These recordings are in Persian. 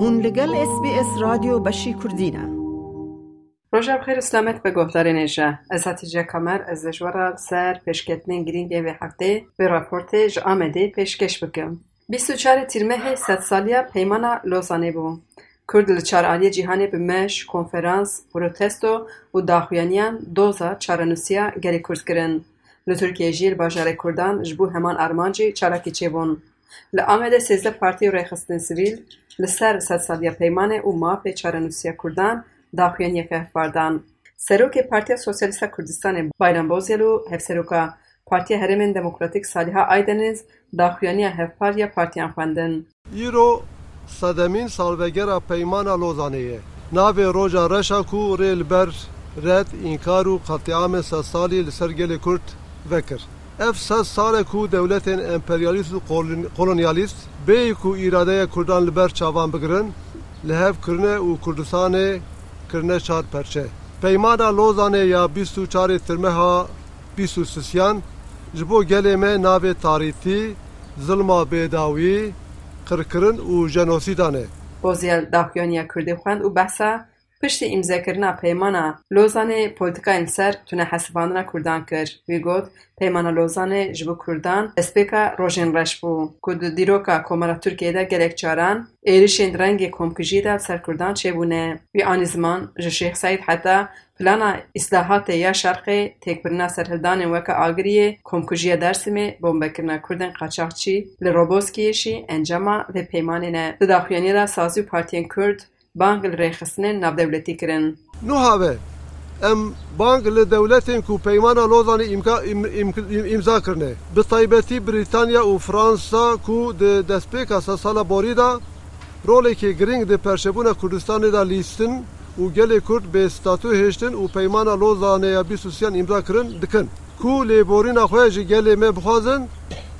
هون لگل اس بی اس رادیو بشی کردینه روژا بخیر سلامت به گفتار نیجا از هتیجه کمر از جوارا سر پیشکتنین گرینگ و هفته به راپورت ج آمده پیشکش بکم. 24 تیرمه ست سالیا پیمانا لوزانه بو. کرد لچارعالی جیهانی به مش کنفرانس پروتستو و داخویانیان دوزا چارنوسیا گری کرد کرن لترکیه جیل باجار کردان جبو همان ارمانجی چالاکی چه بون. ل آمده سیزده پارتی و رخستن سویل لسر سر سد سالیا پیمانه و ما پی چاره نوسیه کردان دا خوین یکه فردان سروک پارتی سوسیالیست کردستان بایران بوزیلو هف سروکا پارتی هرمین دموکراتیک سالیها آیدنیز دا خوینی هف پاریا پارتیان خوندن یرو صدمین سالوگر پیمان لوزانیه ناو روژا رشاکو ریل بر رد انکارو قطعام سالی لسرگل کرد وکر افساد سال کو دولت امپریالیست و کلونیالیست بی کو ایراده کردن لبر چاوان بگرن. لحف کرنه و کردستان کرنه چار پرچه. پیمانا لوزانه یا بیستو چاری ترمه ها بیستو سسیان جبو گلی مه ناو تاریتی. ظلم بیداوی کرکرن و جنوسیدانه. بازی دافیانی کرده خواند و بحثه پشت امضا کردن پیمانا لوزانه پلیتیکا انسر تونه حسابانه کردن کرد. وی گفت پیمانا لوزانه جبو کردن اسپیکا روژین رش بود. کد دیروکا کمر ترکیه در گلک چاران ایریش اندرنگ کمکجی در سر کردن چه بونه. وی آن زمان جشیخ حتی پلانا اصلاحات یا شرقی تک برنا سر هلدان وکا آگریه کمکجی درسمه بمبکرنا کردن قاچاقچی لروبوسکیشی انجاما و پیمانه نه. سازو داخلیانی سازی پارتین کرد bang li rêxistinên navdewletî kirin. Nuha ve em bang li dewletên ku peymana Lozanê îmza kirine. Bi taybetî Brîtanya û Fransa ku di destpêka sala borî da rolekê giring di perşebûna Kurdistanê da lîstin û gelê Kurd bê statû hêştin û peymana Lozanê ya bîst îmza kirin dikin. Ku lêborîna xwe ji gelê me bixwazin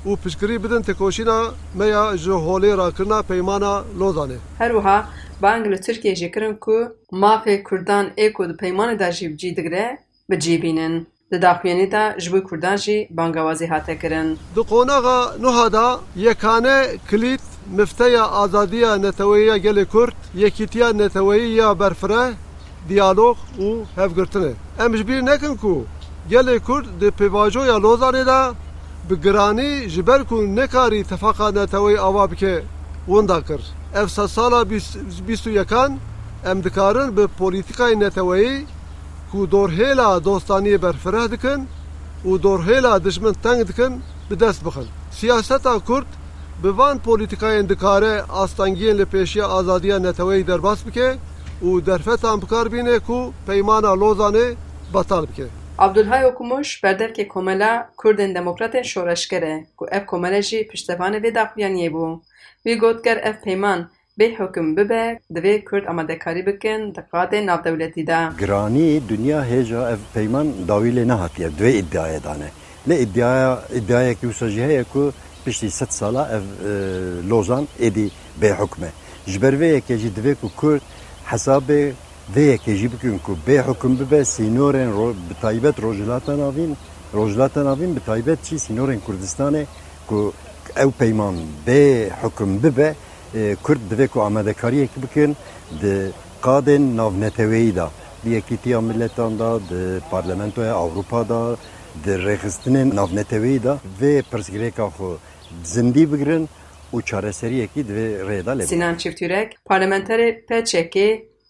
û piştgirî bidin tekoşîna me ya ji holê rakirina peymana Lozanê. Her wiha bang li Tirkiye jî kirin ku mafê Kurdan ê ku di peymanê de jî cî digire bicîbînin. Di daxuyanî de ji bo Kurdan jî bangewazî hate kirin. Di qonaxa nuha da yekane kilît mifteya azadiya neteweyî ya gelê Kurd, yekîtiya neteweyî ya berfire, diyalog û hevgirtinê. Em ji bîr nekin ku gelê Kurd di pêvajoya Lozanê de bi giranî ji ber ku nekarî tefaqa neteweyî ava bike winda kir. Ev sed sala bîst û yekan em dikarin bi polîtîkayê neteweyî ku dorhêla dostaniyê berfireh dikin û dorhêla dijmin teng dikin bi dest bixin. Siyaseta Kurd bi van polîtîkayên dikare astangiyên li pêşiya azadiya neteweyî derbas bike û derfetan bikarbîne ku peymana Lozanê betal bike. Abdulhay Okumuş berdevkê komela Kurdên Demokratên şoreşger e ku ev komele jî piştevanê vê daxuyaniyê bû. Wî got ev peyman bê hukm bibe divê Kurd amadekarî bikin di qadê navdewletî de. Giranî dünya hêja ev peyman dawî lê nehatiye divê iddiayê dane. Lê iddiaya iddiayekî wisa jî heye ku piştî sed sala ev Lozan êdî bê hukme. Ji ber vê ku Kurd hesabê vê yekê jî bikin ku bê hukm bibe sînorên bi taybet rojhilata navîn rojhilata navîn bi taybet çî sînorên Kurdistanê ku ew peyman bê hukm bibe Kurd divê ku amadekariyekî bikin di qadên navneteweyî da. Di Yekîtiya Milletan da di Parlamentoya Awropa da di rêxistinên navneteweyî da. Vê pirsgirêka xwe zindî bigirin û çareseriyekî divê rêda lê Sinan Çiftürek parlamenterê PÇK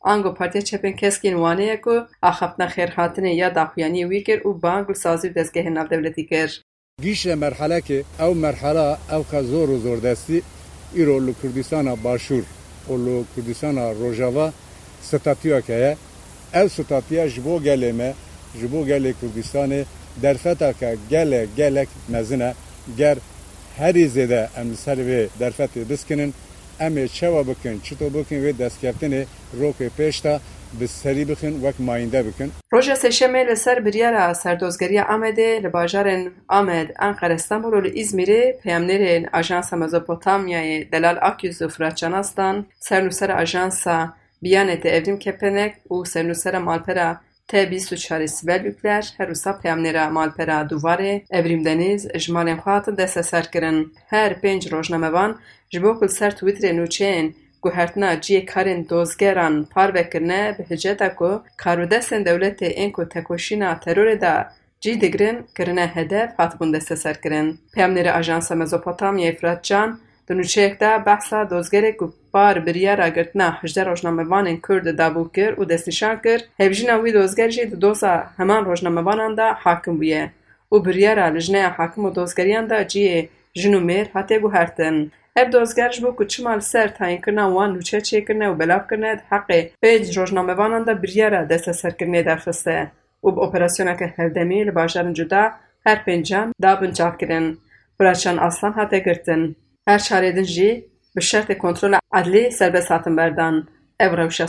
Ango Partiya Çepên Keskên Wanê ye ku axaftina xêrhatinê ya daxuyaniyê wî kir û bang li sazî û destgehên navdewletî kir. Gîşe merhelekê ew merhela ew ka zor û zordestî îro li Kurdistana Başûr û li Kurdistana Rojava statûyeke ye ev statûya ji bo gelê me ji bo gelê Kurdistanê derfeteke gelek gelek mezin e ger herî zêde em li ser vê derfetê biskinin çawa bikin çito bikin wê destkeftînê rokê pêş da bi serî bixin wek mayînde bikin. Roja sêşemê li ser biryara serdozgeriya Amedê li bajarên Amed, Enqere, Stenbol û li İzmîrê peyamnêrên Ajansa Mezopotamyayê Delal Akyüz û Fırat Canastan sernûsera Ajansa Biyanetê Evrim Kepenek û sernûsera malpera T24 Sibel Ükler her wisa peyamnêra malpera Duvarê Evrim Deniz ji xwe hatin desteser kirin. Her pênc rojnamevan ji bo ku li ser Twitterê nûçeyên guhertina ciyê karên dozgeran parvekirine bi hiceta ku karûdestên dewletê ên ku tekoşîna terorê da cî digirin kirine hedef hatibûn desteserkirin. Peyamnêrê Ajansa Mezopotamyayê Firat Can di nûçeyek de behsa dozgerê ku par biryara girtina hejde rojnamevanên Kurd dabû kir û destnîşan kir, hevjîna wî dozger jî di doza heman rojnamevanan de hakim bûye û biryara li jineya hakim û dozgeriyan de ciyê jin û mêr hatiye guhertin. Ev dozger ji bo ku çima li ser tayînkirina wan nûçe çêkirine û belavkirine di heqê pêc rojnamevanan de biryara desteserkirinê derxiste û bi operasyoneke hevdemî li bajarên cuda her pêncan dabin çavkirin. Firaçan Aslan hate girtin. Her çarê din jî به شرط کنترل عدلی سر به ساتن بردن او روش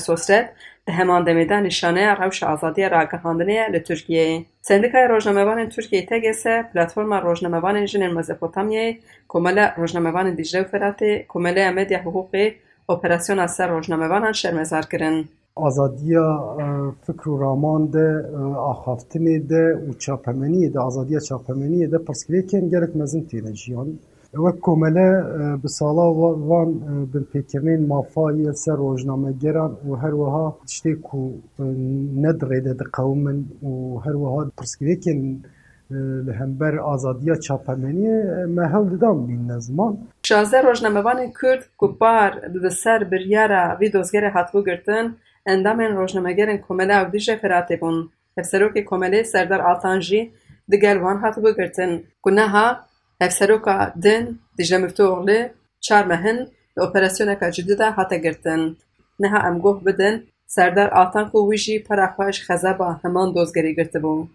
ده همان دمیده نشانه روش آزادی را گهاندنه لطرکیه سندکای روشنموان ترکیه تگسه پلاتفورما روشنموان جن مزپوتامیه کمال روشنموان دیجره و فراته کمال امدی حقوقی اپراسیون از سر روشنموان شرمزار کرن. آزادی فکر و رامان ده آخافتنه ده و چاپمنیه ده آزادی چاپمنیه ده پرسکریه که انگرک مزین تیره جیان. و کملاً بصلاح وان به پیکمن مافایی سر رجنمگران و هر وها داشتی که ند ریده و هر وها پرسکید که لهمبرگ آزادیا چه فرمنی مهل دادم این نزمان شاژر کورد کرد که پار دست سر بریاره ویدوزگره حضوگرتن اندامن رجنمگران کملاً ودیش فراتیگون حسره که کملاً سردار آلتانجی دگر وان حضوگرتن گوناها، hevseroka din Dîcle Miftûoğlu çar mehin li operasyoneka cidî de hate girtin. Niha em guh bidin Serdar Altan ku wî jî pera xwe ji xezeba heman dozgerî girtibû.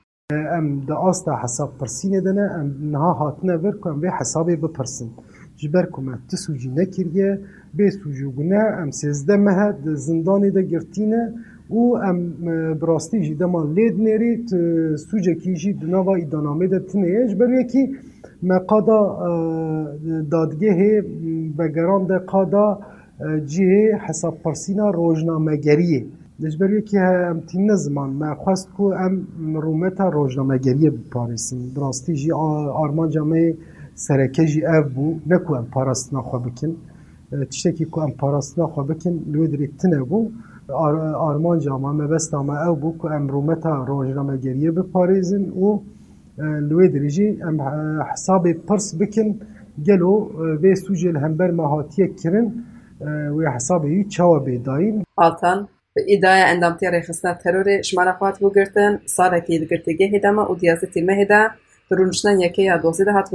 Em di asta hesab pirsînê de ne em niha hatine vir ku em vê hesabê bipirsin. Ji ber ku me ti sûcî nekiriye bê sûcûbûne em sêzde mehe di zindanê de girtîne û em bi rastî jî dema lê dinêrî sûcekî jî di nava îdanamê de tune ye ji ber wekî مقادا دادگه به گراند قادا جه حساب پرسینا روزنامه گریه دشبری که هم تین نزمان ما خواست کو هم رومتا روزنامه گریه بپارسیم. درستی جی آرمان جامعه سرکه جی اف بو. نکو هم پارستنا خواه بکن. چشتی کو هم پارستنا خواه بکن لوی تنه بو. آرمان جامعه مبستا ما او بو. کو هم رومتا روزنامه گریه بپارسیم و لوید ریجی ام حساب پرس بکن گلو به سوژه لهمبر ما هاتیه کرن و حساب یو چاو بیداین آلتان به ایدای اندامتی ریخستن تروری شما را خواهد بگردن سال اکید گردگی هیدامه و دیازه تیمه هیده. درونشنن یکی یا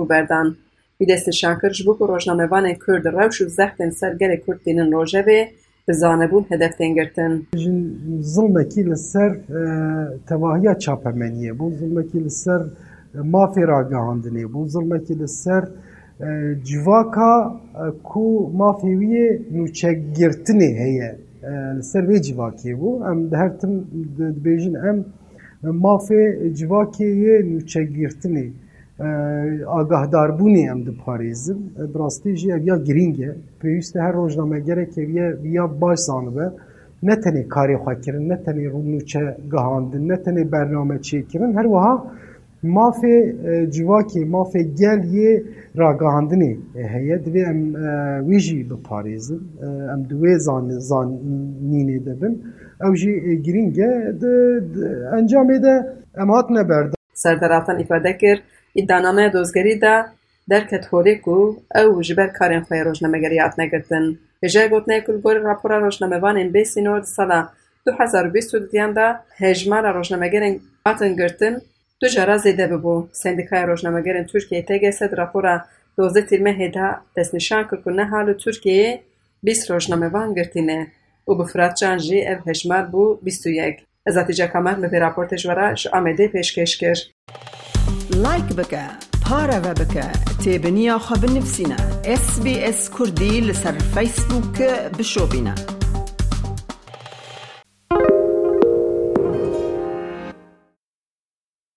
بردن. بیدست شانکر جبوب و روشنامهوان کرد روش و زختن سرگر کرد دینن روژه به بزانه بون هدف زلمکی ظلمکی لسر تواهیه چاپمنیه بون. زلمکی لسر mafê ragihandinê bû zilmekî li ser civaka ku mafê wî yê nûçegirtinê heye li ser vê civakê bû em dihertin dibêjin em mafê civakê yê nûçegirtinê agahdarbûnê em diparêzin bi rastî jî ev ya girîng e pêwîst e her rojnamegerek eviye ya baş zanibe ne tenê karê xwe ne tenê nûçe gihandin ne tenê bername çêkirin her wiha mafê civakê mafê gel yê ragihandinê heye divê em wî jî biparêzin em di wê zanînê de bin ew jî girîng e di encamê de em hatine berdan Serdar Altan îfade kir îddianameya dozgerî de derket holê ku ew ji ber karên xwe rojnamegerî hatine girtin. Hêja gotinê ku li gorî rapora rojnamevanên bê sînor di sala du hezar û bîst û duyan de hejmara rojnamegerên hatin girtin دو جارا زیده بو سندیکای روشنامه گرن ترکیه تگه سد راپورا دوزه تیلمه هیدا تسنشان حالو ترکیه بیس روشنامه وان گرتینه. و بفراد جانجی او هشمار بو بیستو یک. ازاتی جا کامر مبی راپورت جوارا شو آمده پیش کش لایک بکا پارا و بکا تیب نیا خواب نفسینا اس بی اس کردی لسر